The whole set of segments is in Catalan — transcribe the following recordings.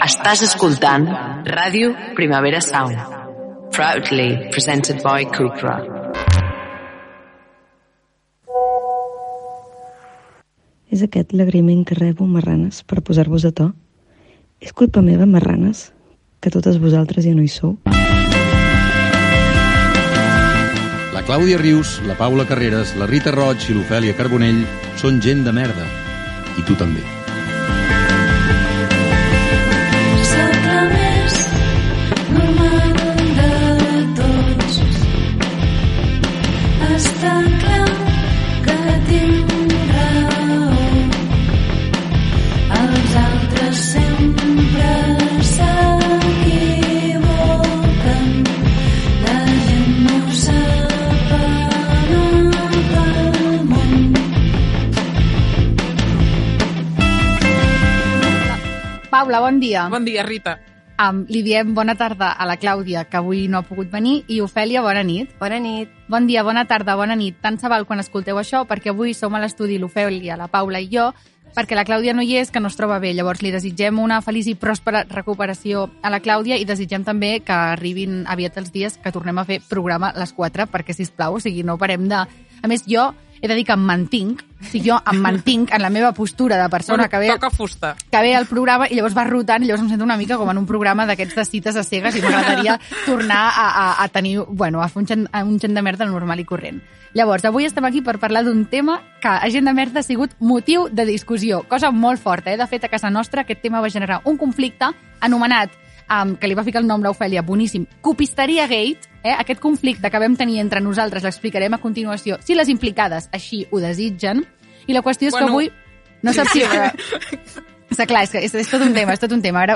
Estàs escoltant Ràdio Primavera Sound. Proudly presented by Kukra. És aquest l'agraïment que rebo, marranes, per posar-vos a to? És culpa meva, marranes, que totes vosaltres ja no hi sou? La Clàudia Rius, la Paula Carreras, la Rita Roig i l'Ofèlia Carbonell són gent de merda. I tu també. Bon dia. Bon dia, Rita. Um, li diem bona tarda a la Clàudia, que avui no ha pogut venir, i Ofèlia, bona nit. Bona nit. Bon dia, bona tarda, bona nit. Tant se val quan escolteu això, perquè avui som a l'estudi l'Ofèlia, la Paula i jo, perquè la Clàudia no hi és, que no es troba bé. Llavors li desitgem una feliç i pròspera recuperació a la Clàudia i desitgem també que arribin aviat els dies que tornem a fer programa a les 4, perquè, si plau, o sigui, no parem de... A més, jo he de dir que em mantinc, o sigui, jo em mantinc en la meva postura de persona que ve, Toca fusta. que ve al programa i llavors va rotant i llavors em sento una mica com en un programa d'aquests de cites a cegues i m'agradaria tornar a, a, a tenir, bueno, a fer un gent, un gent de merda normal i corrent. Llavors, avui estem aquí per parlar d'un tema que a gent de merda ha sigut motiu de discussió, cosa molt forta. Eh? De fet, a casa nostra aquest tema va generar un conflicte anomenat um, que li va ficar el nom l'Ofèlia, boníssim, Copisteria Gate, eh? aquest conflicte que vam tenir entre nosaltres, l'explicarem a continuació, si les implicades així ho desitgen, i la qüestió és Bueno, que avui no sap si... Està clar, és, que és, és tot un tema, és tot un tema. Ara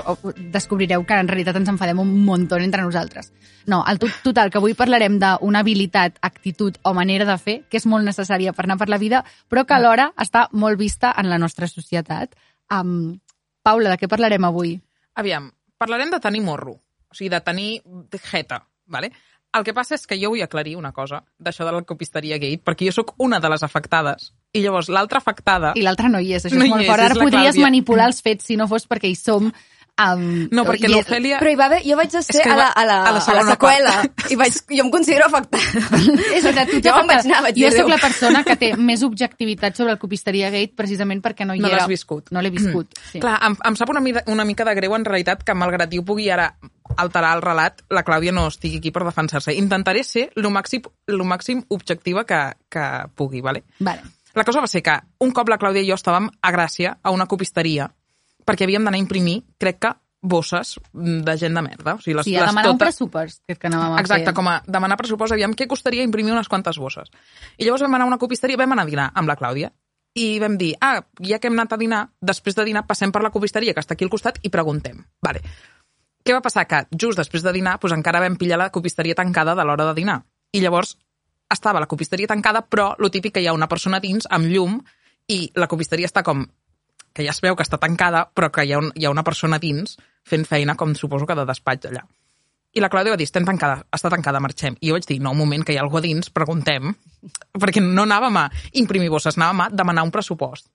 descobrireu que en realitat ens enfadem un muntó entre nosaltres. No, el tot, total, que avui parlarem d'una habilitat, actitud o manera de fer que és molt necessària per anar per la vida, però que alhora està molt vista en la nostra societat. Um, Paula, de què parlarem avui? Aviam, parlarem de tenir morro, o sigui, de tenir jeta, vale? El que passa és que jo vull aclarir una cosa d'això de la copisteria gate, perquè jo sóc una de les afectades, i llavors l'altra afectada... I l'altre no hi és, això No és molt és, fort. Ara podries Clàudia. manipular els fets si no fos perquè hi som. Um, No, perquè l'Ofèlia... Però hi va haver, jo vaig ser a la, a la, a la a la seqüela part. i vaig, jo em considero afectada. És veritat, tu Jo me'n vaig anar, vaig jo dir, sóc la persona que té més objectivitat sobre el Copisteria Gate precisament perquè no hi No era. l'has viscut. No l'he viscut, sí. Clar, em, em sap una, mida, una mica de greu en realitat que malgrat jo pugui ara alterar el relat, la Clàudia no estigui aquí per defensar-se. Intentaré ser el màxim, lo màxim objectiva que, que pugui, ¿vale? Vale. La cosa va ser que un cop la Clàudia i jo estàvem a Gràcia, a una copisteria, perquè havíem d'anar a imprimir, crec que, bosses de gent de merda. O sigui, les, Sí, a les demanar un totes- pressupost, que, que anàvem a Exacte, fer. com a demanar pressupost, aviam què costaria imprimir unes quantes bosses. I llavors vam anar a una copisteria, vam anar a dinar amb la Clàudia, i vam dir, ah, ja que hem anat a dinar, després de dinar passem per la copisteria, que està aquí al costat, i preguntem. Vale. Què va passar? Que just després de dinar doncs encara vam pillar la copisteria tancada de l'hora de dinar. I llavors estava la copisteria tancada, però lo típic que hi ha una persona dins amb llum i la copisteria està com que ja es veu que està tancada, però que hi ha, un, hi ha una persona dins fent feina, com suposo que de despatx allà. I la Clàudia va dir, estem tancada, està tancada, marxem. I jo vaig dir, no, un moment, que hi ha algú dins, preguntem, perquè no anàvem a imprimir bosses, anàvem a demanar un pressupost.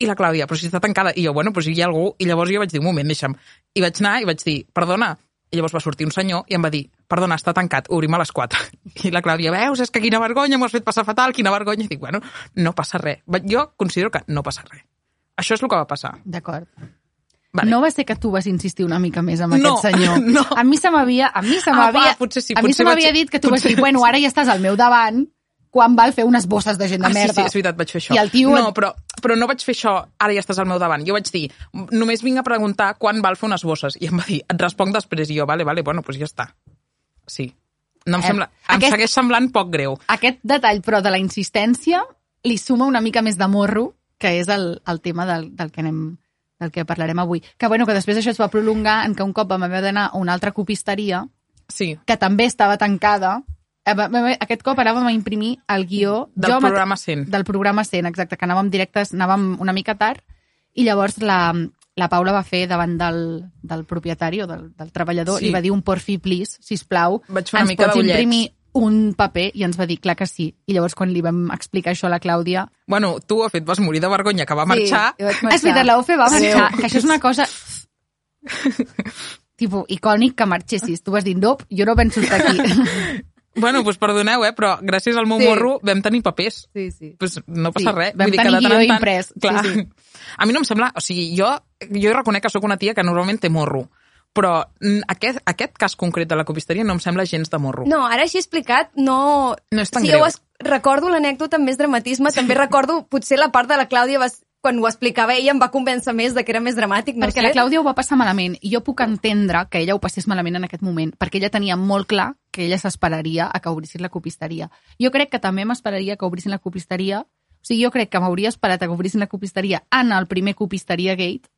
I la Clàudia, però si està tancada. I jo, bueno, però si hi ha algú... I llavors jo vaig dir, un moment, deixa'm. I vaig anar i vaig dir, perdona. I llavors va sortir un senyor i em va dir, perdona, està tancat, obrim a les 4. I la Clàudia, veus, és que quina vergonya, m'ho has fet passar fatal, quina vergonya. I dic, bueno, no passa res. Jo considero que no passa res. Això és el que va passar. D'acord. Vale. No va ser que tu vas insistir una mica més amb No, aquest senyor. no. A mi se m'havia... A mi se Ah, m'havia... va, potser sí, a mi se m'havia dit que tu vas potser dir, bueno, ara ja estàs al meu davant, quan val fer unes bosses de gent de Ah, sí, merda. sí, és veritat, vaig fer això. I el tio... No, però, però no vaig fer això, ara ja estàs al meu davant. Jo vaig dir, només vinc a preguntar quan val fer unes bosses. I em va dir, et responc després. I jo, vale, vale, bueno, doncs ja està. Sí. No em, Eh, sembla, em aquest- segueix semblant poc greu. Aquest detall, però, de la insistència, li suma una mica més de morro, que és el, el tema del, del, que anem, del que parlarem avui. Que, bueno, que després això es va prolongar en que un cop vam haver d'anar a una altra copisteria Sí, que també estava tancada. Eh, Aquest cop anàvem a imprimir el guió... Del mate- programa 100. Del programa 100, exacte, que anàvem directes, anàvem una mica tard, i llavors la, la Paula va fer davant del, del propietari o del, del treballador, Sí. li va dir un porfi, please, sisplau, Vaig fer una ens mica pots d'ullets." imprimir un paper? I ens va dir, clar que sí. I llavors quan li vam explicar això a la Clàudia... Bueno, tu, de fet, vas morir de vergonya, que va marxar. vaig Ah, és veritat, la UFE va marxar, que això és una cosa... tipo, icònic que marxessis. Tu vas dir, no, jo no penso estar aquí. Bueno, doncs perdoneu, eh, però gràcies al meu Sí. morro vam tenir papers. Sí, sí. Pues no passa Sí, res. vam que tenir tant guió tant- imprès. Sí, Clar. sí. A mi no em sembla... O sigui, jo, jo reconec que sóc una tia que normalment té morro, però mm, aquest, aquest cas concret de la copisteria no em sembla gens de morro. No, ara així explicat, no... No és tan sí, greu. Jo es... recordo l'anècdota amb més dramatisme, també recordo potser la part de la Clàudia vas... quan ho explicava ella em va convèncer més de que era més dramàtic, no perquè sé. la Clàudia ho va passar malament i jo puc entendre que ella ho passés malament en aquest moment, perquè ella tenia molt clar que ella s'esperaria a que obrissin la copisteria. Jo crec que també m'esperaria que obrissin la copisteria, o sigui, jo crec que m'hauria esperat a que obrissin la copisteria en el primer copisteria gate,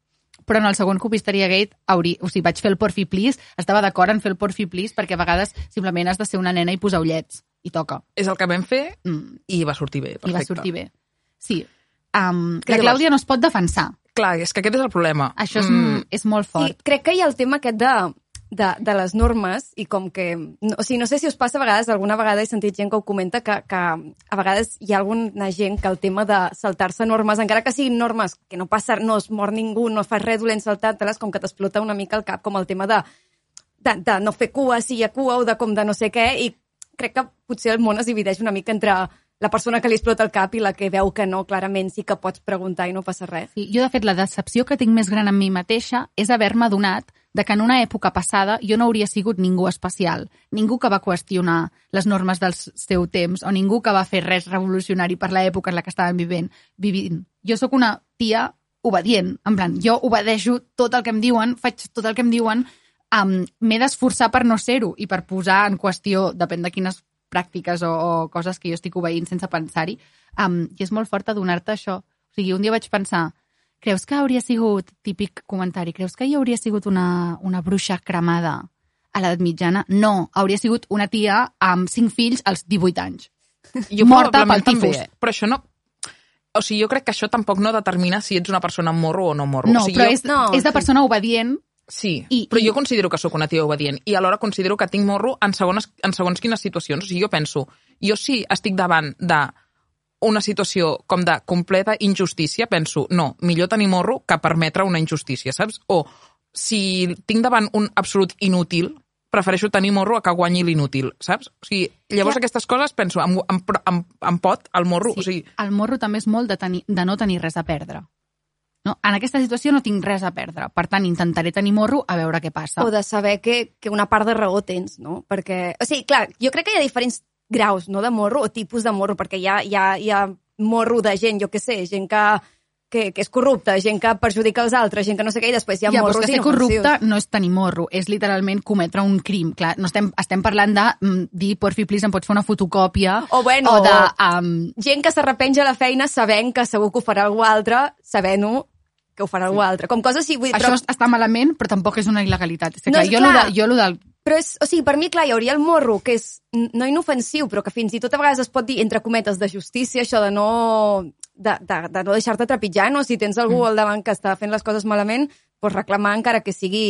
però en el segon copisteria gate hauria, o sigui, vaig fer el porfi please, estava d'acord en fer el porfi please perquè a vegades simplement has de ser una nena i posar ullets i toca. És el que vam fer Mm, i va sortir bé. Perfecte. I va sortir bé. Sí. Um, Que la llavors- Clàudia no es pot defensar. Clar, és que aquest és el problema. Això és, mm. és molt I fort. crec que hi ha el tema aquest de, de, de les normes i com que... No, o sigui, no sé si us passa a vegades, alguna vegada he sentit gent que ho comenta, que, que a vegades hi ha alguna gent que el tema de saltar-se normes, encara que siguin normes que no passa, no es mor ningú, no fas res dolent saltar-te-les, com que t'explota una mica el cap, com el tema de, de, de no fer cua si hi ha cua o de com de no sé què, i crec que potser el món es divideix una mica entre la persona que li explota el cap i la que veu que no, clarament sí que pots preguntar i no passa res. Sí, jo, de fet, la decepció que tinc més gran en mi mateixa és haver-me adonat de que en una època passada jo no hauria sigut ningú especial, ningú que va qüestionar les normes del seu temps o ningú que va fer res revolucionari per l'època en la que estàvem vivint. vivint. Jo sóc una tia obedient, en plan, jo obedeixo tot el que em diuen, faig tot el que em diuen, um, m'he d'esforçar per no ser-ho i per posar en qüestió, depèn de quines pràctiques o, o coses que jo estic obeint sense pensar-hi, um, i és molt fort adonar-te això. O sigui, un dia vaig pensar, creus que hauria sigut, típic comentari, creus que hi hauria sigut una, una bruixa cremada a l'edat mitjana? No, hauria sigut una tia amb cinc fills als 18 anys. Jo Morta pel tifus. també, eh? Però això no... O sigui, jo crec que això tampoc no determina si ets una persona amb morro o no morro. No, o sigui, però jo... és, no, és de sí. persona obedient Sí, I- però i- jo considero que sóc una tia obedient i alhora considero que tinc morro en segons, en segons quines situacions. O sigui, jo penso, jo sí estic davant de una situació com de completa injustícia, penso, no, millor tenir morro que permetre una injustícia, saps? O si tinc davant un absolut inútil, prefereixo tenir morro a que guanyi l'inútil, saps? O sigui, llavors Ja. aquestes coses penso, em, em, em, em pot el morro, Sí, o sigui, el morro també és molt de, tenir, de no tenir res a perdre. No? En aquesta situació no tinc res a perdre. Per tant, intentaré tenir morro a veure què passa. O de saber que, que una part de raó tens, no? Perquè, o sigui, clar, jo crec que hi ha diferents graus, no?, de morro o tipus de morro, perquè hi ha, hi ha, hi ha morro de gent, jo què sé, gent que, que, que és corrupta, gent que perjudica els altres, gent que no sé què, i després hi ha ja, morros que ser inofensius. corrupte no és tenir morro, és literalment cometre un crim. Clar, no estem, estem parlant de mm, dir, porfi, please, em pots fer una fotocòpia O, bueno, o de... Um, Gent que s'arrepenja a la feina sabent que segur que ho farà algú altre, sabent-ho que ho farà algú altre. Com coses així, vull dir, això però, està malament, però tampoc és una il·legalitat. És que, No, clar, és jo, clar. Lo de, jo lo del... però és, o sigui, per mi, clar, hi hauria el morro, que és no inofensiu, però que fins i tot a vegades es pot dir, entre cometes, de justícia, això de no, de, de, de no deixar-te trepitjar, no? Si tens algú al davant que està fent les coses malament, doncs reclamar encara que sigui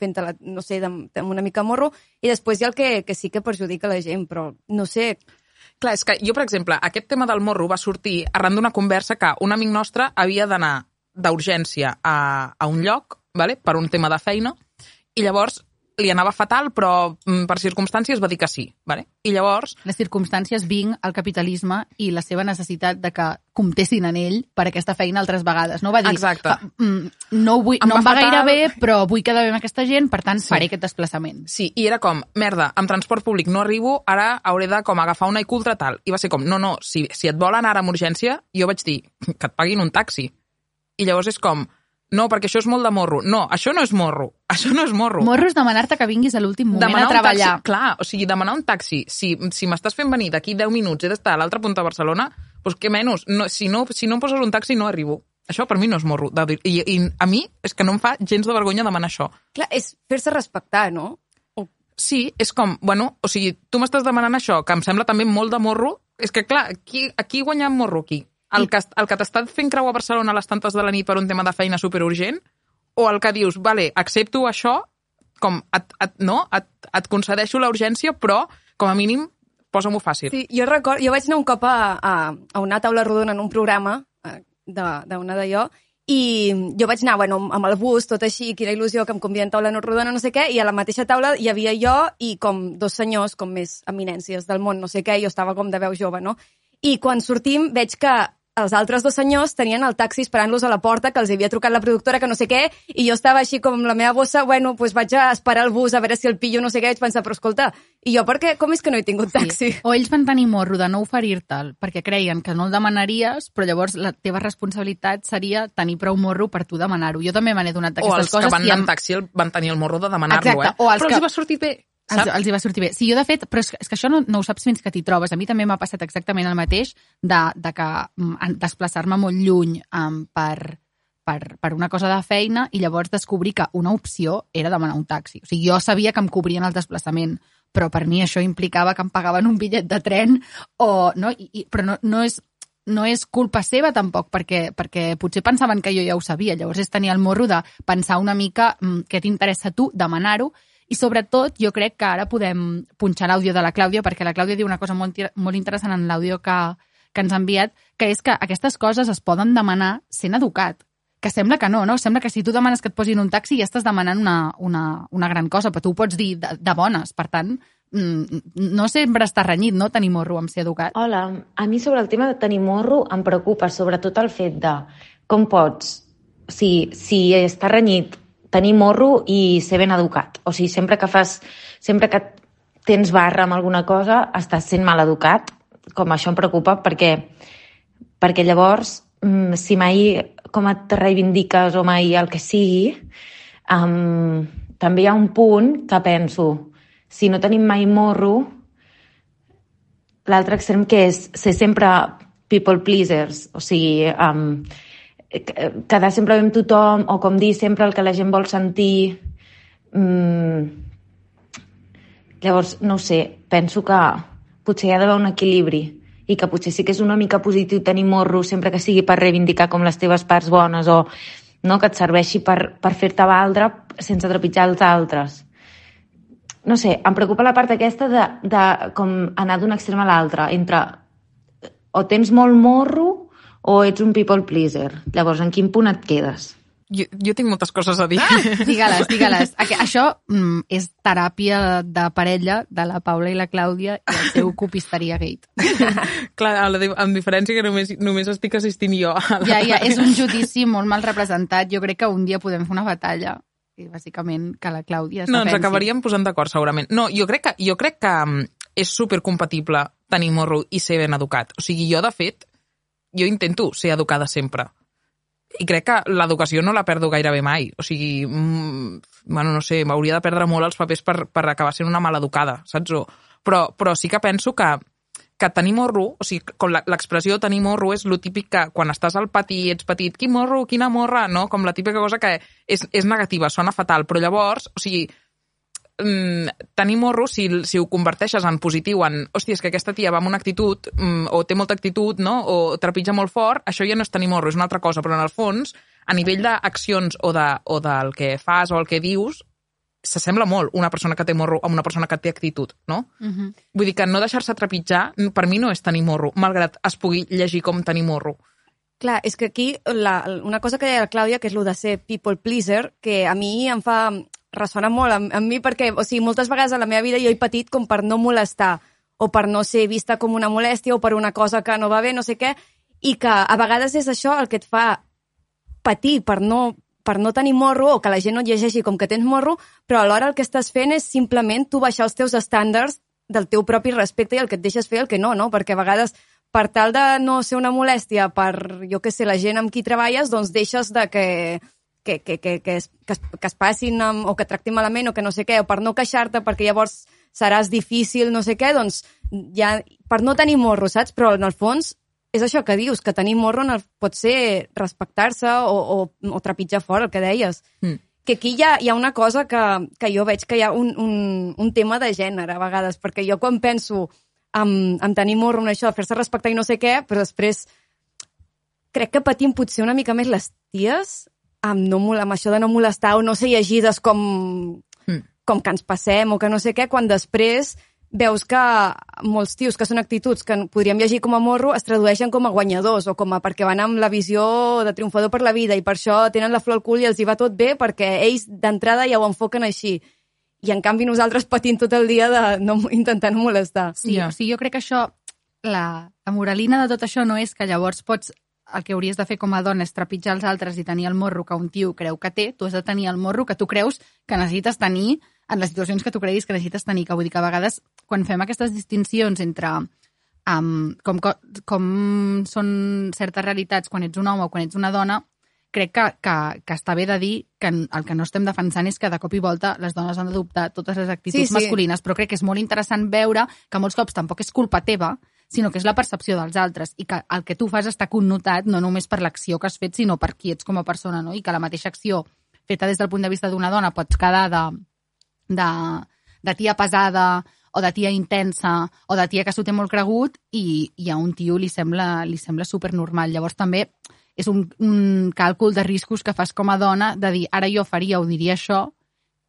fent la, no sé, amb una mica morro, i després hi ha el que, que sí que perjudica la gent, però no sé, Clar, és que jo, per exemple, aquest tema del morro va sortir arran d'una conversa que un amic nostre havia d'anar d'urgència a, a un lloc, vale? per un tema de feina, i llavors li anava fatal, però mm, per circumstàncies va dir que sí. Vale? I llavors, Les circumstàncies vinc al capitalisme i la seva necessitat de que comptessin en ell per aquesta feina altres vegades. No va dir, Exacte. "Fa- mm, no, vull, Em no va em va fatal." gaire bé, però vull quedar bé amb aquesta gent, per tant, Sí. faré aquest desplaçament. sí, i era com, merda, amb transport públic no arribo, ara hauré de com agafar una icultra tal. I va ser com, no, no, si, si et volen ara amb urgència, jo vaig dir, que et paguin un taxi. I llavors és com, no, perquè això és molt de morro. No, això no és morro. Això no és morro. Morro és demanar-te que vinguis a l'últim moment demanar a treballar. Un taxi, clar, o sigui, demanar un taxi. Si, si m'estàs fent venir d'aquí 10 minuts i he d'estar a l'altra punta de Barcelona, doncs què menys? No, si, no, si no em poses un taxi no arribo. Això per mi no és morro. De i, I a mi és que no em fa gens de vergonya demanar això. Clar, és fer-se respectar, no? O, Sí, és com, bueno, o sigui, tu m'estàs demanant això, que em sembla també molt de morro. És que, clar, aquí, aquí guanya morro, aquí? El que, el que t'està fent creu a Barcelona a les tantes de la nit per un tema de feina superurgent? O el que dius, vale, accepto això, com, et, et, no? Et, et concedeixo la urgència, però, com a mínim, posa-m'ho fàcil. Sí, jo record, jo vaig anar un cop a, a, a una taula rodona en un programa eh, de- d'una d'allò i jo vaig anar, bueno, amb el bus, tot així, quina il·lusió que em conviden a taula no rodona, no sé què, i a la mateixa taula hi havia jo i com dos senyors, com més eminències del món, no sé què, jo estava com de veu jove, no? I quan sortim veig que els altres dos senyors tenien el taxi esperant-los a la porta, que els havia trucat la productora, que no sé què, i jo estava així com amb la meva bossa, bueno, doncs vaig a esperar el bus a veure si el pillo, no sé què, vaig pensar, però escolta, i jo per què, com és que no he tingut taxi? O ells van tenir morro de no oferir-te'l perquè creien que no el demanaries, però llavors la teva responsabilitat seria tenir prou morro per tu demanar-ho. Jo també me n'he donat O d'aquestes els que coses. van i anar en taxi el, van tenir el morro de demanar-lo, eh? o els Però que- els hi va sortir bé, saps? els hi va sortir bé. Sí, jo de fet, però és, és que això no, no ho saps fins que t'hi trobes. A mi també m'ha passat exactament el mateix de, de que mm, desplaçar-me molt lluny um, per, per, per una cosa de feina i llavors descobrir que una opció era demanar un taxi. O sigui, jo sabia que em cobrien el desplaçament, però per mi això implicava que em pagaven un bitllet de tren o... No? I, i, però no, no és no és culpa seva tampoc, perquè, perquè potser pensaven que jo ja ho sabia. Llavors és tenir el morro de pensar una mica mm, què t'interessa tu, demanar-ho, i sobretot jo crec que ara podem punxar l'àudio de la Clàudia, perquè la Clàudia diu una cosa molt, molt interessant en l'àudio que, que ens ha enviat, que és que aquestes coses es poden demanar sent educat. Que sembla que no, no? Sembla que si tu demanes que et posin un taxi ja estàs demanant una, una, una gran cosa, però tu ho pots dir de, de bones. Per tant, mm, no sempre està renyit, no?, tenir morro amb ser educat. Hola, a mi sobre el tema de tenir morro em preocupa sobretot el fet de com pots, si, si està renyit, tenir morro i ser ben educat. O sigui, sempre que fas, sempre que tens barra amb alguna cosa, estàs sent mal educat, com això em preocupa, perquè, perquè llavors, mm, si mai com et reivindiques o mai el que sigui, um, també hi ha un punt que penso, si no tenim mai morro, l'altre extrem que és ser sempre people pleasers, o sigui, um, quedar sempre amb tothom o com dir sempre el que la gent vol sentir. Mm, llavors, no sé, penso que potser hi ha d'haver un equilibri i que potser sí que és una mica positiu tenir morro sempre que sigui per reivindicar com les teves parts bones o no, que et serveixi per, per fer-te valdre sense trepitjar els altres no sé, em preocupa la part aquesta de, de com anar d'un extrem a l'altre, entre o tens molt morro o ets un people pleaser. Llavors, en quin punt et quedes? Jo, jo tinc moltes coses a dir. Digue-les, digue-les. Aqu- Això mm, és teràpia de parella de la Paula i la Clàudia i el seu copisteria gate. Clar, a la, di- amb diferència que només, només estic assistint jo. A la... Ja, ja, és un judici molt mal representat. Jo crec que un dia podem fer una batalla i bàsicament que la Clàudia No, ens acabaríem posant d'acord, segurament. No, jo crec que, jo crec que mm, és supercompatible tenir morro i ser ben educat. O sigui, jo, de fet, jo intento ser educada sempre. I crec que l'educació no la perdo gairebé mai. O sigui, mm, bueno, no sé, m'hauria de perdre molt els papers per, per acabar sent una maleducada, saps? Però, però sí que penso que, que tenir morro, o sigui, com l'expressió tenir morro és lo típic que quan estàs al pati ets petit, quin morro, quina morra, no? Com la típica cosa que és, és negativa, sona fatal, però llavors, o sigui, mm, tenir morro, si, si ho converteixes en positiu, en, hòstia, és que aquesta tia va amb una actitud, mm, o té molta actitud, no?, o trepitja molt fort, això ja no és tenir morro, és una altra cosa, però en el fons, a nivell d'accions o, de, o del que fas o el que dius, s'assembla molt una persona que té morro a una persona que té actitud, no? Uh -huh. Vull dir que no deixar-se trepitjar, per mi no és tenir morro, malgrat es pugui llegir com tenir morro. Clar, és que aquí la, una cosa que deia la Clàudia, que és el de ser people pleaser, que a mi em fa ressona molt amb, amb mi perquè, o sigui, moltes vegades a la meva vida jo he patit com per no molestar o per no ser vista com una molèstia o per una cosa que no va bé, no sé què, i que a vegades és això el que et fa patir per no, per no tenir morro o que la gent no et llegeixi com que tens morro, però alhora el que estàs fent és simplement tu baixar els teus estàndards del teu propi respecte i el que et deixes fer el que no, no? Perquè a vegades per tal de no ser una molèstia per, jo que sé, la gent amb qui treballes, doncs deixes de que, que, que, que, que, es, que, es, que es passin amb, o que tractin malament o que no sé què, o per no queixar-te perquè llavors seràs difícil, no sé què, doncs ja, per no tenir morro, saps? Però en el fons és això que dius, que tenir morro en el, pot ser respectar-se o, o, o trepitjar fora, el que deies. Mm. Que aquí hi ha, hi ha una cosa que, que jo veig que hi ha un, un, un tema de gènere a vegades, perquè jo quan penso en, en tenir morro, en això, de fer-se respectar i no sé què, però després crec que patim potser una mica més les ties amb, no, amb això de no molestar o no ser llegides com, Mm. com que ens passem o que no sé què, quan després veus que molts tios que són actituds que podríem llegir com a morro es tradueixen com a guanyadors o com a perquè van amb la visió de triomfador per la vida i per això tenen la flor al cul i els hi va tot bé perquè ells d'entrada ja ho enfoquen així. I en canvi nosaltres patint tot el dia de no, intentar no molestar. Sí, Ja. o sigui, jo crec que això, la, la moralina de tot això no és que llavors pots el que hauries de fer com a dona és trepitjar els altres i tenir el morro que un tio creu que té, tu has de tenir el morro que tu creus que necessites tenir en les situacions que tu creguis que necessites tenir, que vull dir que a vegades quan fem aquestes distincions entre um, com, co- com són certes realitats quan ets un home o quan ets una dona, crec que, que, que està bé de dir que el que no estem defensant és que de cop i volta les dones han d'adoptar totes les actituds Sí, sí. masculines, però crec que és molt interessant veure que molts cops tampoc és culpa teva, sinó que és la percepció dels altres i que el que tu fas està connotat no només per l'acció que has fet, sinó per qui ets com a persona, no? I que la mateixa acció feta des del punt de vista d'una dona pots quedar de, de, de tia pesada o de tia intensa o de tia que s'ho té molt cregut i, i a un tio li sembla, li sembla supernormal. Llavors també és un, un càlcul de riscos que fas com a dona de dir ara jo faria o diria això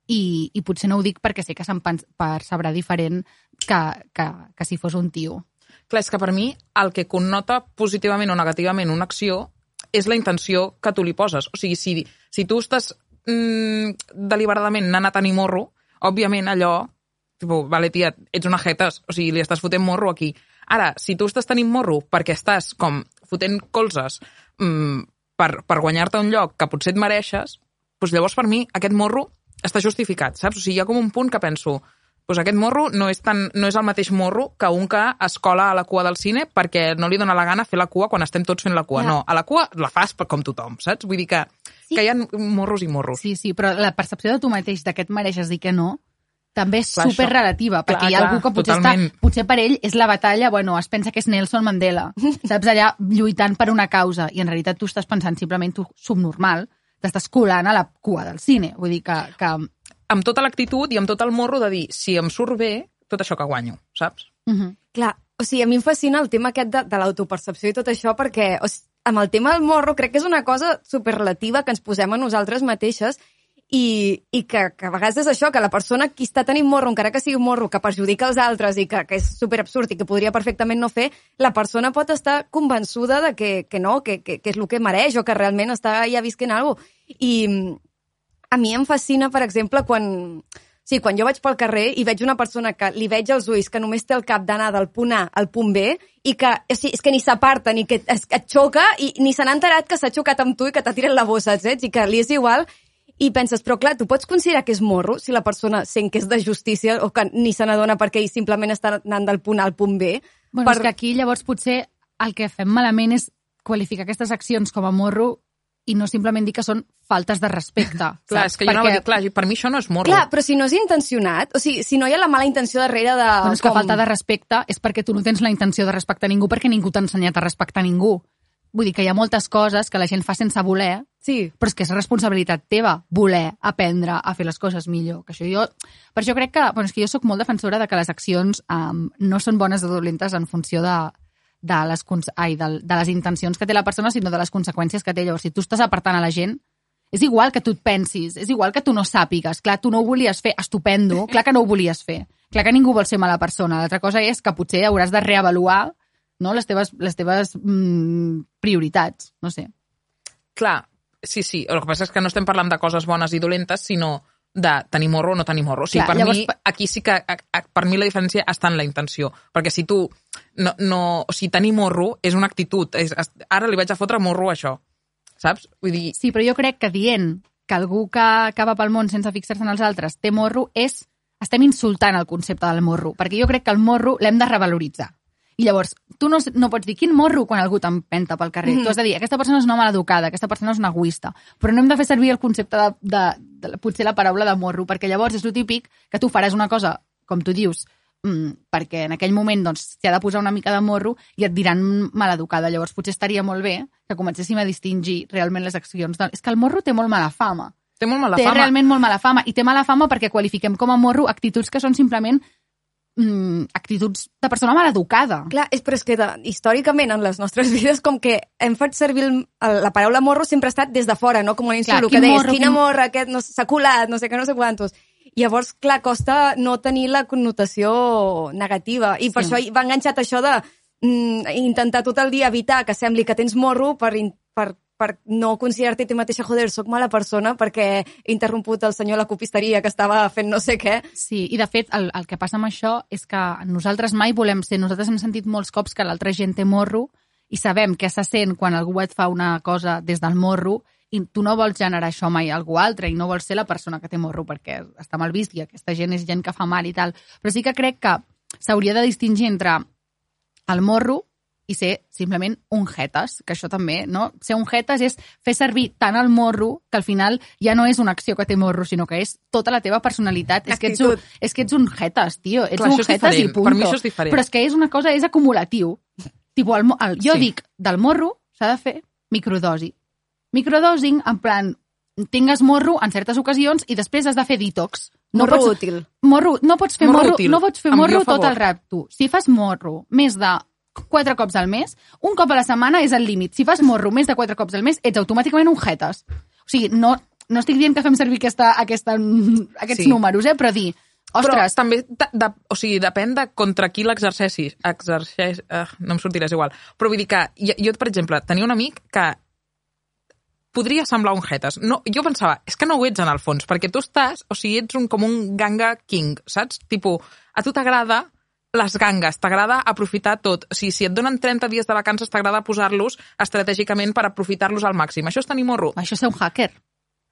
i, i potser no ho dic perquè sé que pens- percebrà diferent que, que, que si fos un tio. Clar, és que per mi el que connota positivament o negativament una acció és la intenció que tu li poses. O sigui, si, si tu estàs mm, deliberadament anant a tenir morro, òbviament allò, tipus, vale, tia, ets una jetes, o sigui, li estàs fotent morro aquí. Ara, si tu estàs tenint morro perquè estàs com fotent colzes mm, per, per guanyar-te un lloc que potser et mereixes, doncs llavors per mi aquest morro està justificat, saps? O sigui, hi ha com un punt que penso, doncs aquest morro no és, tan, no és el mateix morro que un que es cola a la cua del cine perquè no li dóna la gana fer la cua quan estem tots fent la cua. Ja. No, a la cua la fas com tothom, saps? Vull dir que, Sí. que hi ha morros i morros. Sí, sí, però la percepció de tu mateix de que et mereixes dir que no també és Clar, super relativa, Clar, perquè hi ha clar, algú que potser, totalment. està, potser per ell és la batalla, bueno, es pensa que és Nelson Mandela, saps, allà lluitant per una causa, i en realitat tu estàs pensant simplement tu subnormal, t'estàs colant a la cua del cine, vull dir que, que Amb tota l'actitud i amb tot el morro de dir, si em surt bé, tot això que guanyo, saps? uh -huh. Clar, o sigui, a mi em fascina el tema aquest de, de l'autopercepció i tot això perquè o sigui, amb el tema del morro crec que és una cosa superrelativa que ens posem a nosaltres mateixes i, i que, que a vegades és això, que la persona qui està tenint morro, encara que sigui un morro que perjudica els altres i que, que és superabsurd i que podria perfectament no fer, la persona pot estar convençuda de que, que no, que, que, que és el que mereix o que realment està ja visquent alguna cosa. I mm, a mi em fascina, per exemple, quan... Sí, quan jo vaig pel carrer i veig una persona que li veig els ulls que només té el cap d'anar del punt A al punt B i que, o sigui, és que ni s'aparta ni que es, et xoca i ni se n'ha enterat que s'ha xocat amb tu i que t'ha tirat la bossa, saps? I que li és igual i penses, però clar, tu pots considerar que és morro si la persona sent que és de justícia o que ni se n'adona perquè ell simplement està anant del punt A al punt B. Bueno, per... és que aquí llavors potser el que fem malament és qualificar aquestes accions com a morro i no simplement dir que són faltes de respecte. Clar, és que jo anava a dir, clar, per mi això no és morro. Clar, però si no és intencionat, o sigui, si no hi ha la mala intenció darrere de... Bueno, és que falta de respecte és perquè tu no tens la intenció de respectar ningú perquè ningú t'ha ensenyat a respectar ningú. Vull dir que hi ha moltes coses que la gent fa sense voler, Sí. però és que és responsabilitat teva voler aprendre a fer les coses millor. Que això jo... Per això crec que... Bueno, és que jo sóc molt defensora de que les accions um, no són bones o dolentes en funció de, de, les, ai, de, de les intencions que té la persona, sinó de les conseqüències que té. Llavors, si tu estàs apartant a la gent, és igual que tu et pensis, és igual que tu no sàpigues. Clar, tu no ho volies fer, estupendo, clar que no ho volies fer. Clar que ningú vol ser mala persona. L'altra cosa és que potser hauràs de reavaluar no, les teves, les teves mm, prioritats, no sé. Clar, sí, sí. El que passa és que no estem parlant de coses bones i dolentes, sinó de tenir morro o no tenir morro. O sigui, Clar, per llavors, mi, aquí sí que, a, a, per mi la diferència està en la intenció. Perquè si tu, no, no, o sigui, tenir morro és una actitud. És, es- ara li vaig a fotre morro a això. Saps? Vull dir, Sí, però jo crec que dient que algú que, que va pel món sense fixar-se en els altres té morro és... Estem insultant el concepte del morro, perquè jo crec que el morro l'hem de revaloritzar. I llavors, tu no, no pots dir quin morro quan algú t'empenta pel carrer. Mm -hmm. Tu has de dir, aquesta persona és una maleducada, aquesta persona és una egoista. Però no hem de fer servir el concepte de, de, de, de potser la paraula de morro, perquè llavors és el típic que tu faràs una cosa, com tu dius, mm, perquè en aquell moment doncs, s'hi ha de posar una mica de morro i et diran maleducada. Llavors potser estaria molt bé que comencéssim a distingir realment les accions. De... És que el morro té molt mala fama. Té molt mala té fama. realment molt mala fama. I té mala fama perquè qualifiquem com a morro actituds que són simplement mm, actituds de persona maleducada. Clar, és, però és que de, històricament en les nostres vides com que hem fet servir el, el, la paraula morro sempre ha estat des de fora, no? Com un Clar, quin que deies, morro, quina quin- morra, aquest no, s'ha colat, no sé què, no sé quantos. Llavors, clar, costa no tenir la connotació negativa. I per Sí. això va enganxat això de mm, intentar tot el dia evitar que sembli que tens morro per, per, per no considerar-te tu mateixa, joder, sóc mala persona perquè he interromput el senyor a la copisteria que estava fent no sé què. Sí, i de fet el, el que passa amb això és que nosaltres mai volem ser, nosaltres hem sentit molts cops que l'altra gent té morro i sabem què se sent quan algú et fa una cosa des del morro i tu no vols generar això mai a algú altre i no vols ser la persona que té morro perquè està mal vist i aquesta gent és gent que fa mal i tal. Però sí que crec que s'hauria de distingir entre el morro i ser simplement un jetes, que això també, no? Ser un jetes és fer servir tant el morro que al final ja no és una acció que té morro, sinó que és tota la teva personalitat. És que, ets un, Actitud. és que ets un jetes, tio. Ets Clar, un jetes i punto. Per mi això és diferent. Però és que és una cosa, és acumulatiu. tipo, el, el, jo Sí. dic, del morro s'ha de fer microdosi. Microdosing, en plan, tingues morro en certes ocasions i després has de fer detox. Morro pots, útil. Morro, no pots fer Morro morro, útil. no pots fer morro tot el rap, tu. Si fas morro més de quatre cops al mes, un cop a la setmana és el límit. Si fas morro més de quatre cops al mes, ets automàticament un jetes. O sigui, no, no estic dient que fem servir aquesta, aquesta, aquests Sí. números, eh? però dir, ostres, Però també, de, de, o sigui, depèn de contra qui l'exerceixis. Exerceix, uh, no em sortirà, és igual. Però vull dir que jo, jo, per exemple, tenia un amic que podria semblar un jetes. No, jo pensava, és que no ho ets en el fons, perquè tu estàs, o sigui, ets un, com un ganga king, saps? Tipo, a tu t'agrada les gangues, t'agrada aprofitar tot. O sigui, si et donen 30 dies de vacances, t'agrada posar-los estratègicament per aprofitar-los al màxim. Això és tenir morro. això és ser un hacker.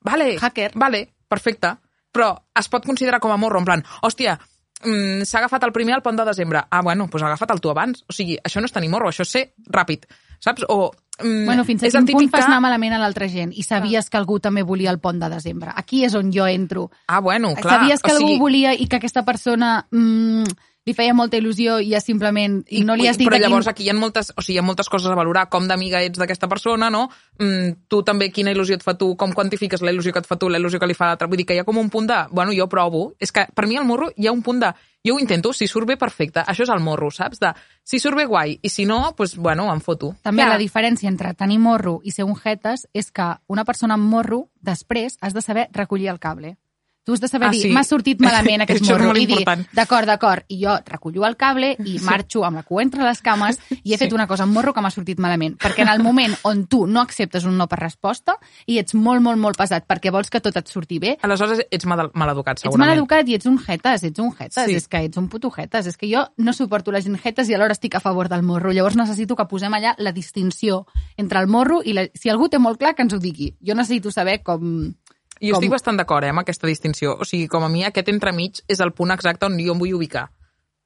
Vale, Hacker. Vale, perfecte. Però es pot considerar com a morro, en plan, hòstia, mm, s'ha agafat el primer al pont de desembre. Ah, bueno, doncs ha agafat el tu abans. O sigui, això no és tenir morro, això és ser ràpid, saps? O, mm, Bueno, fins a quin punt típic fas anar malament a l'altra gent i sabies que algú també volia el pont de desembre. Aquí és on jo entro. Ah, bueno, clar. Sabies que o algú sigui, volia i que aquesta persona mm, li feia molta il·lusió i ja simplement i no li has dit però llavors aquí hi ha moltes, o sigui, hi ha moltes coses a valorar, com d'amiga ets d'aquesta persona, no? Mm, tu també, quina il·lusió et fa tu, com quantifiques la il·lusió que et fa tu, la il·lusió que li fa l'altre. Vull dir que hi ha com un punt de, bueno, jo provo. És que per mi el morro hi ha un punt de, jo ho intento, si surt bé, perfecte. Això és el morro, saps? De, si surt bé, guai, i si no, doncs, bueno, em foto. També Clar. la diferència entre tenir morro i ser un jetes és que una persona amb morro, després, has de saber recollir el cable. Tu has de saber Ah, dir, sí. m'ha sortit malament aquest morro. I dir, d'acord, d'acord, i jo recollo el cable i marxo amb la cua entre les cames i he fet una cosa amb morro que m'ha sortit malament. Perquè en el moment on tu no acceptes un no per resposta i ets molt, molt, molt pesat perquè vols que tot et surti bé, Aleshores ets mal, maleducat, Ets segurament. mal educat i ets un jetes, ets un jetes, Sí. és que ets un puto jetes. És que jo no suporto la gent jetes i alhora estic a favor del morro. Llavors necessito que posem allà la distinció entre el morro i la... Si algú té molt clar, que ens ho digui. Jo necessito saber com... Jo com- estic bastant d'acord eh, amb aquesta distinció. O sigui, com a mi, aquest entremig és el punt exacte on jo em vull ubicar.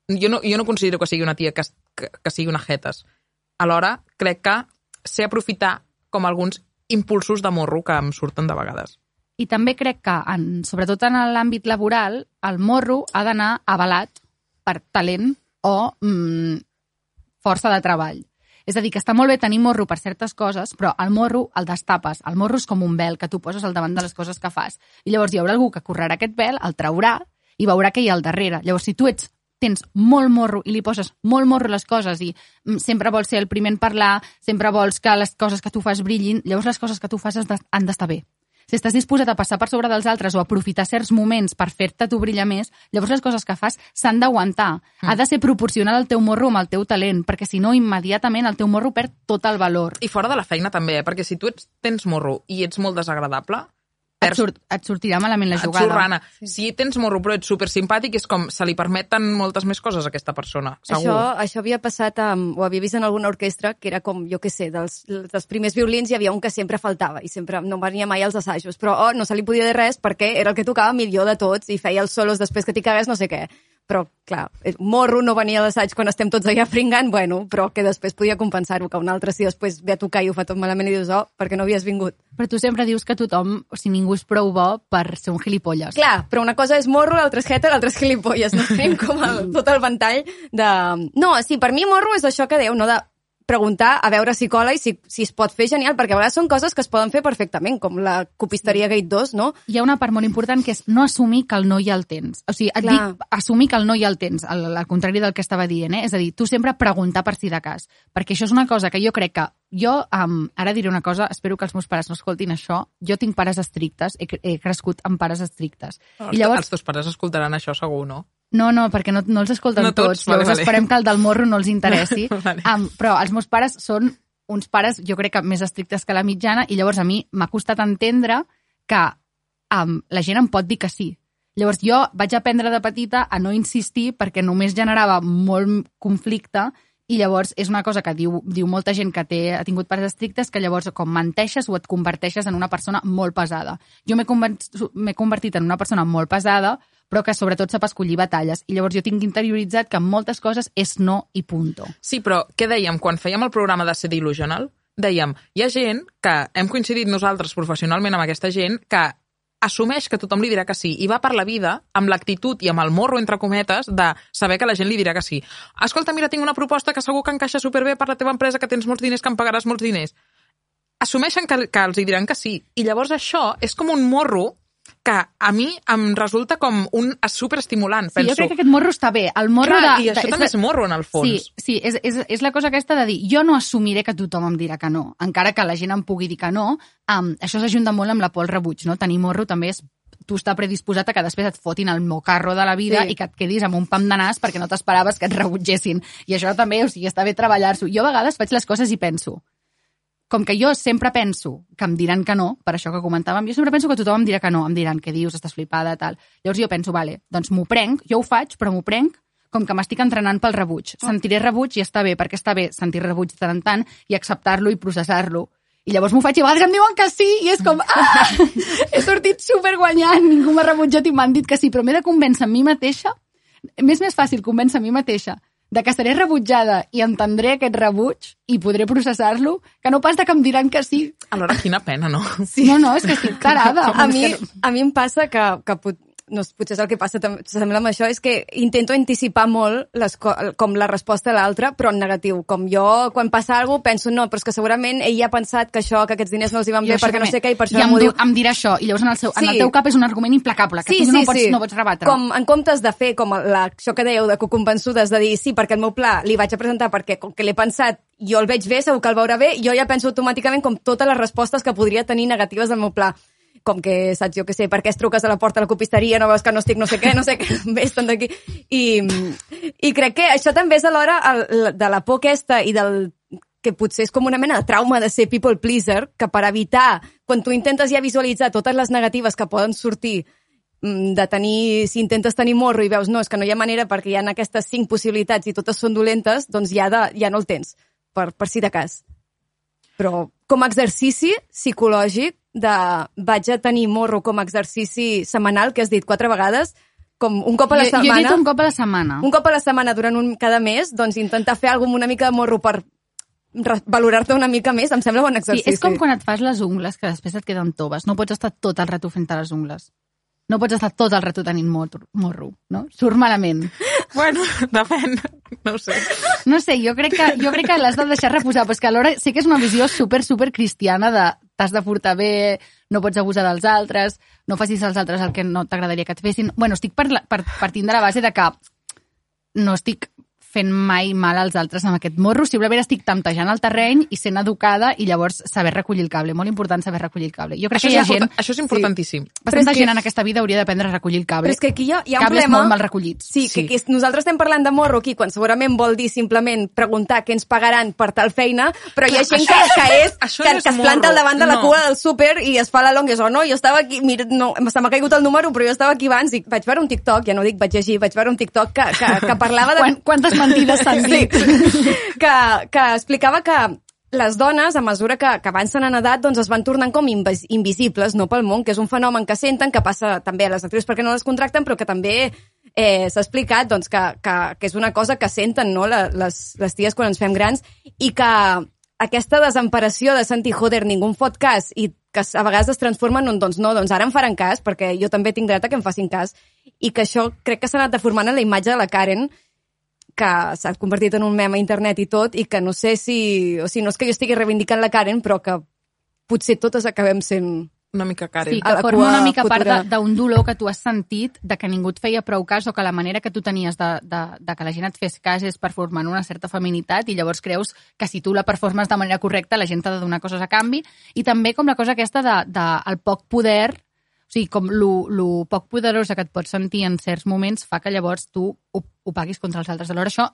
Jo no, jo no considero que sigui una tia que, que, que sigui una jetes. Alhora, crec que sé aprofitar com alguns impulsos de morro que em surten de vegades. I també crec que, en, sobretot en l'àmbit laboral, el morro ha d'anar avalat per talent o mm, força de treball. És a dir, que està molt bé tenir morro per certes coses, però el morro el destapes. El morro és com un vel que tu poses al davant de les coses que fas. I llavors hi haurà algú que correrà aquest vel, el traurà i veurà què hi ha al darrere. Llavors, si tu ets tens molt morro i li poses molt morro a les coses i mm, sempre vols ser el primer en parlar, sempre vols que les coses que tu fas brillin, llavors les coses que tu fas han d'estar bé. Si estàs disposat a passar per sobre dels altres o a aprofitar certs moments per fer-te tu brillar més, llavors les coses que fas s'han d'aguantar. Mm. Ha de ser proporcional al teu morro amb el teu talent, perquè si no, immediatament el teu morro perd tot el valor. I fora de la feina també, eh? perquè si tu ets, tens morro i ets molt desagradable, Et, surt, et sortirà malament la et jugada. sorrana. Si tens morro però ets super simpàtic, és com se li permeten moltes més coses a aquesta persona, segur. Això, això havia passat, amb, ho havia vist en alguna orquestra, que era com, jo què sé, dels, dels primers violins hi havia un que sempre faltava i sempre no venia mai als assajos, però oh, no se li podia dir res perquè era el que tocava millor de tots i feia els solos després que t'hi cagués no sé què. Però clar, el morro no venia a l'assaig quan estem tots allà fringant, bueno, però que després podia compensar-ho, que un altre si després ve a tocar i ho fa tot malament i dius, oh, perquè no havies vingut. Però tu sempre dius que tothom, o sigui, ningú és prou bo per ser un gilipolles. Clar, però una cosa és morro, l'altra és hater, l'altra és gilipolles. No tenim com el, tot el ventall de... No, sí, per mi morro és això que deu, no de preguntar a veure si cola i si, si es pot fer, genial, perquè a vegades són coses que es poden fer perfectament, com la copisteria Gate 2, no? Hi ha una part molt important que és no assumir que el no ja el tens. O sigui, et Clar. dic assumir que el no ja el tens, al, al contrari del que estava dient, eh? És a dir, tu sempre preguntar per si de cas. Perquè això és una cosa que jo crec que jo, um, ara diré una cosa, espero que els meus pares no escoltin això, jo tinc pares estrictes, he, he crescut amb pares estrictes. Els, I llavors, els teus pares escoltaran això segur, no? No, no, perquè no, no els escolten No tots, tots, vale, llavors vale. esperem que el del morro no els interessi. Vale. um, però els meus pares són uns pares, jo crec que més estrictes que la mitjana, i llavors a mi m'ha costat entendre que um, la gent em pot dir que sí. Llavors jo vaig aprendre de petita a no insistir perquè només generava molt conflicte i llavors és una cosa que diu, diu molta gent que té, ha tingut pares estrictes que llavors com menteixes o et converteixes en una persona molt pesada. Jo m'he convertit en una persona molt pesada però que sobretot sap escollir batalles. I llavors jo tinc interioritzat que moltes coses és no i punto. Sí, però què dèiem quan fèiem el programa de ser Delusional? Dèiem, hi ha gent que hem coincidit nosaltres professionalment amb aquesta gent que assumeix que tothom li dirà que sí i va per la vida amb l'actitud i amb el morro, entre cometes, de saber que la gent li dirà que sí. Escolta, mira, tinc una proposta que segur que encaixa superbé per la teva empresa, que tens molts diners, que em pagaràs molts diners. Assumeixen que, que els hi diran que sí. I llavors això és com un morro que a mi em resulta com un superestimulant. Sí, Penso, jo crec que aquest morro està bé. El morro Clar, de, i això de, també és morro, en el fons. Sí, sí és, és, és la cosa aquesta de dir jo no assumiré que tothom em dirà que no, encara que la gent em pugui dir que no. Um, això s'ajunta molt amb la por al rebuig, no? Tenir morro també és tu està predisposat a que després et fotin el mocarro de la vida Sí. i que et quedis amb un pam de nas perquè no t'esperaves que et rebutgessin. I això també, o sigui, està bé treballar-s'ho. Jo a vegades faig les coses i penso, com que jo sempre penso que em diran que no, per això que comentàvem, jo sempre penso que tothom em dirà que no, em diran què dius, estàs flipada, tal. Llavors jo penso, vale, doncs m'ho prenc, jo ho faig, però m'ho prenc com que m'estic entrenant pel rebuig. Sentiré rebuig i està bé, perquè està bé sentir rebuig de tant en tant i acceptar-lo i processar-lo. I llavors m'ho faig i a vegades em diuen que sí i és com, ah, he sortit superguanyant, ningú m'ha rebutjat i m'han dit que sí, però m'he de convèncer a mi mateixa, m'és més fàcil convèncer a mi mateixa de que seré rebutjada i entendré aquest rebuig i podré processar-lo, que no pas de que em diran que sí. Alhora, quina pena, no? sí. No, no, és que estic tarada. A mi, a mi em passa que, que pot, no, potser és el que passa tam- sembla amb això, és que intento anticipar molt les, co- com la resposta a l'altre, però en negatiu. Com jo, quan passa alguna cosa, penso, no, però és que segurament ell ha pensat que això, que aquests diners no els hi van bé perquè no també. sé què, i per això I em, diu, em dirà això, i llavors en el, seu, en Sí. el teu cap és un argument implacable, que tu no, pots, no pots rebatre. Com en comptes de fer com la, això que dèieu de convençudes, de dir sí, perquè el meu pla li vaig a presentar perquè com que l'he pensat, jo el veig bé, segur que el veurà bé, jo ja penso automàticament com totes les respostes que podria tenir negatives del meu pla com que, saps, jo que sé, per què es truques a la porta de la copisteria, no veus que no estic no sé què, no sé què, bé, estan d'aquí. I, I crec que això també és alhora el, de la por aquesta i del que potser és com una mena de trauma de ser people pleaser, que per evitar, quan tu intentes ja visualitzar totes les negatives que poden sortir mm, de tenir, si intentes tenir morro i veus, no, és que no hi ha manera perquè hi ha aquestes cinc possibilitats i totes són dolentes, doncs ja, de, ja no el tens, per, per si de cas. Però com a exercici psicològic de vaig a tenir morro com a exercici setmanal, que has dit quatre vegades, com un cop a la jo, jo he setmana... dit un cop a la setmana. Un cop a la setmana durant un, cada mes, doncs intentar fer alguna una mica de morro per valorar-te una mica més, em sembla bon Sí, exercici. és com quan et fas les ungles, que després et queden toves. No pots estar tot el rato fent les ungles. No pots estar tot el rato tenint morro, morro no? Surt malament. Bueno, depèn. No ho sé. No sé, jo crec que, jo crec que l'has de deixar reposar, però és que alhora sí que és una visió super, super cristiana de t'has de portar bé, no pots abusar dels altres, no facis als altres el que no t'agradaria que et fessin. Bueno, estic per, la- per, partint de la base de que no estic fent mai mal als altres amb aquest morro, simplement estic temptejant el terreny i sent educada i llavors saber recollir el cable. Molt important saber recollir el cable. Jo crec Això que hi ha és, gent... això és importantíssim. Sí. Bastanta que- gent en aquesta vida hauria d'aprendre a recollir el cable. Però és que aquí hi ha, hi ha un Cables problema... molt mal recollits. Sí, Sí. que, que nosaltres estem parlant de morro aquí, quan segurament vol dir simplement preguntar què ens pagaran per tal feina, però hi ha gent que, això- que, és, això que, no és que es planta al davant de la no. cua del súper i es fa la longues, o no, jo estava aquí, mira, no, se m'ha caigut el número, però jo estava aquí abans i vaig veure un TikTok, ja no dic vaig llegir, vaig veure un TikTok que, que, que parlava de... Quan, quantes mentides s'han dit? Sí, que, que explicava que les dones, a mesura que, que avancen en edat, doncs es van tornant com invis invisibles no pel món, que és un fenomen que senten, que passa també a les actrius perquè no les contracten, però que també eh, s'ha explicat doncs, que, que, que és una cosa que senten no? La, les, les ties quan ens fem grans i que aquesta desemparació de sentir, joder, ningú em fot cas i que a vegades es transforma en doncs no, doncs ara em faran cas, perquè jo també tinc dret a que em facin cas, i que això crec que s'ha anat deformant en la imatge de la Karen, que s'ha convertit en un meme a internet i tot, i que no sé si... O sigui, no és que jo estigui reivindicant la Karen, però que potser totes acabem sent... Una mica Karen. Sí, A que la forma una mica part futura. de- d'un dolor que tu has sentit de que ningú et feia prou cas o que la manera que tu tenies de, de, de que la gent et fes cas és performant una certa feminitat i llavors creus que si tu la performes de manera correcta la gent t'ha de donar coses a canvi i també com la cosa aquesta de, de el poc poder o sigui, com lo, lo poc poderosa que et pots sentir en certs moments fa que llavors tu ho, ho paguis contra els altres. Alhora això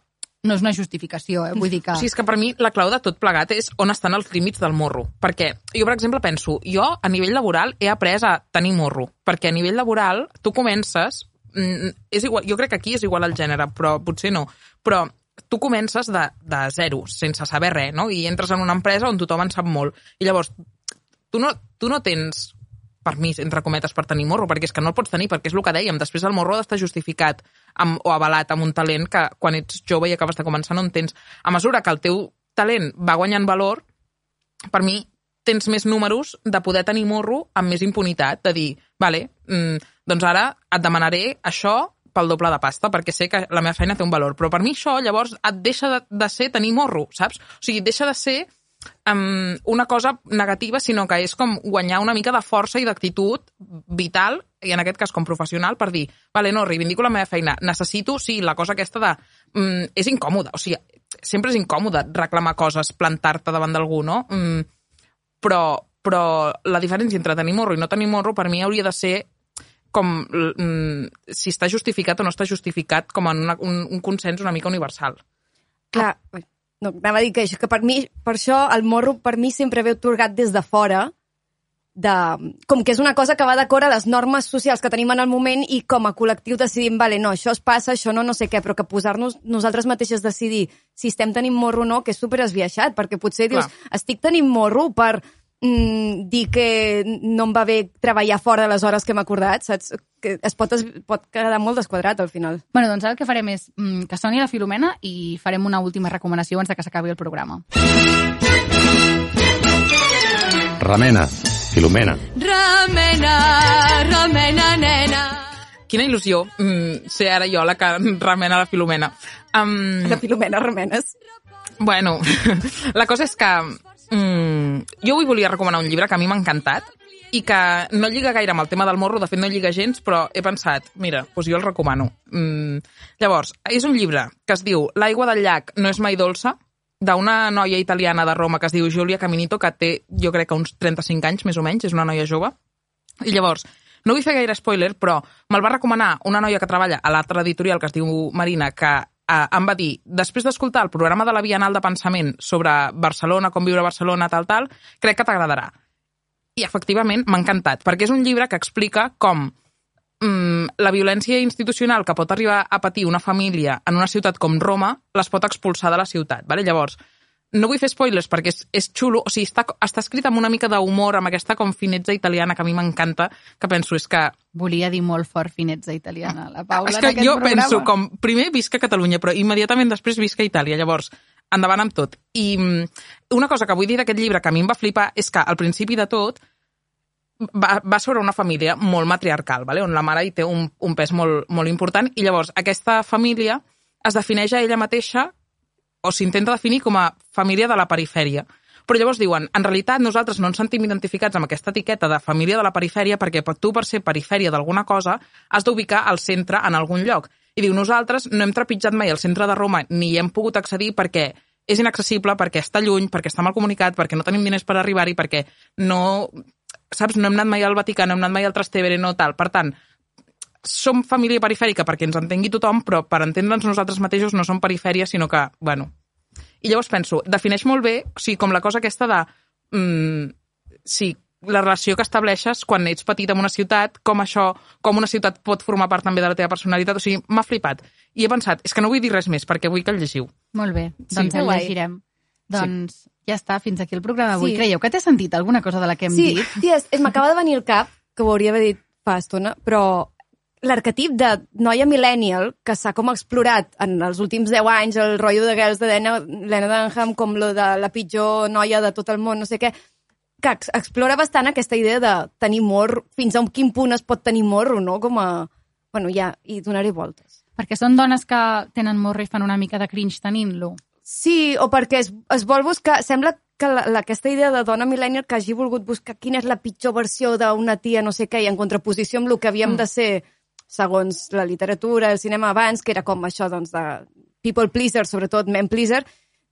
no és una justificació, eh? vull dir que... O sigui, és que per mi la clau de tot plegat és on estan els límits del morro. Perquè jo, per exemple, penso, jo a nivell laboral he après a tenir morro. Perquè a nivell laboral tu comences... mm, És igual, jo crec que aquí és igual al gènere, però potser no. Però tu comences de, de zero, sense saber res, no? I entres en una empresa on tothom en sap molt. I llavors, tu no, tu no tens permís, entre cometes, per tenir morro, perquè és que no el pots tenir, perquè és el que dèiem, després el morro ha d'estar justificat amb, o avalat amb un talent que quan ets jove i acabes de començar no en tens. A mesura que el teu talent va guanyant valor, per mi tens més números de poder tenir morro amb més impunitat, de dir, vale, mm, doncs ara et demanaré això pel doble de pasta, perquè sé que la meva feina té un valor. Però per mi això, llavors, et deixa de, de ser tenir morro, saps? O sigui, deixa de ser um, una cosa negativa, sinó que és com guanyar una mica de força i d'actitud vital, i en aquest cas com professional, per dir, vale, no, reivindico la meva feina, necessito, sí, la cosa aquesta de... Um, és incòmode, o sigui, sempre és incòmode reclamar coses, plantar-te davant d'algú, no? Um, però, però la diferència entre tenir morro i no tenir morro per mi hauria de ser com mm, si està justificat o no està justificat com en una, un, un consens una mica universal. Clar, no, anava a dir que, això, que per mi, per això el morro per mi sempre ve otorgat des de fora, de, com que és una cosa que va d'acord a les normes socials que tenim en el moment i com a col·lectiu decidim, vale, no, això es passa, això no, no sé què, però que posar-nos nosaltres mateixes decidir si estem tenint morro o no, que és super esbiaixat, perquè potser dius, Clar. estic tenint morro per mm, dir que no em va bé treballar fora de les hores que hem acordat, saps? Que es pot, es pot quedar molt desquadrat al final. Bueno, doncs ara el que farem és mm, que soni la Filomena i farem una última recomanació abans de que s'acabi el programa. Remena, Filomena. Remena, remena, nena. Quina il·lusió mm, ser ara jo la que remena la Filomena. Um, La Filomena remenes. Bueno, la cosa és que mm, jo avui volia recomanar un llibre que a mi m'ha encantat i que no lliga gaire amb el tema del morro, de fet no lliga gens, però he pensat, mira, doncs jo el recomano. Mm, llavors, és un llibre que es diu L'aigua del llac no és mai dolça, d'una noia italiana de Roma que es diu Giulia Caminito, que té, jo crec que uns 35 anys, més o menys, és una noia jove. I llavors, no vull fer gaire spoiler, però me'l va recomanar una noia que treballa a l'altra editorial que es diu Marina, que eh, em va dir, després d'escoltar el programa de la Bienal de Pensament sobre Barcelona, com viure a Barcelona, tal, tal, crec que t'agradarà. I efectivament m'ha encantat, perquè és un llibre que explica com mm, la violència institucional que pot arribar a patir una família en una ciutat com Roma les pot expulsar de la ciutat. Vale? Llavors, no vull fer spoilers perquè és, és xulo, o sigui, està, està escrit amb una mica d'humor, amb aquesta com finetza italiana que a mi m'encanta, que penso és que Volia dir molt fort finetza italiana, la Paula, és que jo programa. penso com, primer visca Catalunya, però immediatament després visca Itàlia. Llavors, endavant amb tot. I mm, una cosa que vull dir d'aquest llibre que a mi em va flipar és que al principi de tot va, va sobre una família molt matriarcal, vale? on la mare hi té un, un pes molt, molt important, i llavors aquesta família es defineix a ella mateixa o s'intenta definir com a família de la perifèria. Però llavors diuen, en realitat nosaltres no ens sentim identificats amb aquesta etiqueta de família de la perifèria perquè per tu, per ser perifèria d'alguna cosa, has d'ubicar al centre en algun lloc. I diu, nosaltres no hem trepitjat mai el centre de Roma ni hi hem pogut accedir perquè és inaccessible, perquè està lluny, perquè està mal comunicat, perquè no tenim diners per arribar-hi, perquè no... Saps, no hem anat mai al Vaticà, no hem anat mai al Trastevere, no tal. Per tant, som família perifèrica perquè ens entengui tothom, però per entendre'ns nosaltres mateixos no som perifèria, sinó que, bueno... I llavors penso, defineix molt bé, o sigui, com la cosa aquesta de... Mm, sí, la relació que estableixes quan ets petit en una ciutat, com això, com una ciutat pot formar part també de la teva personalitat, o sigui, m'ha flipat. I he pensat, és que no vull dir res més, perquè vull que el llegiu. Molt bé, Sí. doncs Que el guai. llegirem. Doncs ja està, fins aquí el programa d'avui. Sí. Creieu que t'he sentit alguna cosa de la que hem sí, dit? ties, és, m'acaba de venir al cap, que ho hauria d'haver dit fa estona, però l'arquetip de noia millennial que s'ha com explorat en els últims 10 anys, el rotllo de Girls de Lena, Lena Dunham, com lo de la pitjor noia de tot el món, no sé què, que ex explora bastant aquesta idea de tenir morro, fins a un quin punt es pot tenir morro, no? Com a... Bueno, ja, i donaré voltes. Perquè són dones que tenen morro i fan una mica de cringe tenint-lo. Sí, o perquè es, es vol buscar... Sembla que la, la, aquesta idea de dona millennial que hagi volgut buscar quina és la pitjor versió d'una tia no sé què i en contraposició amb el que havíem mm. de ser segons la literatura, el cinema abans, que era com això, doncs, de people pleaser, sobretot men pleaser,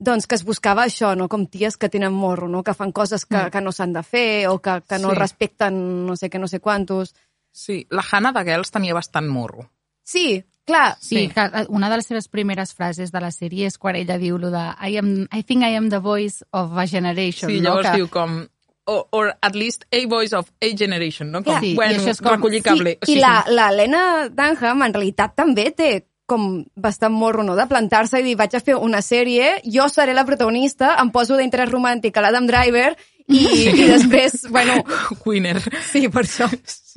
doncs que es buscava això, no? com ties que tenen morro, no? que fan coses que, mm. que no s'han de fer o que, que no Sí. respecten no sé què, no sé quantos. Sí, la Hannah de Girls tenia bastant morro. Sí, clar, Sí, sí, que eh, una de les seves primeres frases de la sèrie és quan ella diu lo de I, am, I think I am the voice of a generation. Sí, no? llavors que... diu com... Or, or at least a voice of a generation, no? Com, sí, i bueno, això és com- recollir cable. I, i la, la Lena Dunham en realitat també té com bastant morro, no?, de plantar-se i dir, vaig a fer una sèrie, jo seré la protagonista, em poso d'interès romàntic a l'Adam Driver i, i després, bueno... Winner. Sí, per això.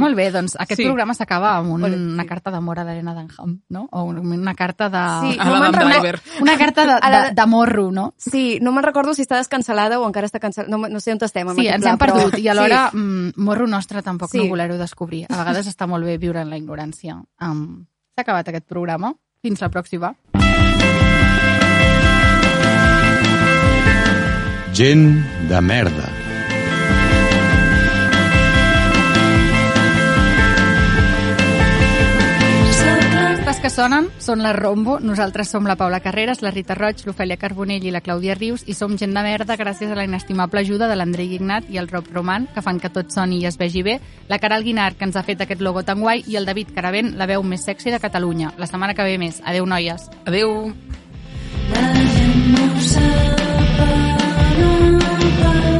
Molt bé, doncs aquest Sí. sí. programa s'acaba amb un, una sí. carta d'amor a l'Helena Dunham, no? O un- una carta de... Sí, A no recordo- Driver. Una carta de, A de, de morro, no? Sí, no me'n recordo si està descancelada o encara està cancel·lada. No, no sé on estem amb Sí, aquest ens pla, hem perdut però... i alhora mm, morro nostre tampoc Sí. no voler-ho descobrir. A vegades està molt bé viure en la ignorància. Um, S'ha acabat aquest programa. Fins la pròxima. Gent de merda. Que sonen són la Rombo. Nosaltres som la Paula Carreras, la Rita Roig, l'Ofèlia Carbonell i la Clàudia Rius i som gent de merda gràcies a la inestimable ajuda de l'Andrei Ignat i el Rob Roman, que fan que tot soni i es vegi bé, la Caral Guinart, que ens ha fet aquest logo tan guai, i el David Caravent, la veu més sexy de Catalunya. La setmana que ve més. Adeu, noies. Adeu. La gent no ho sap. Bye.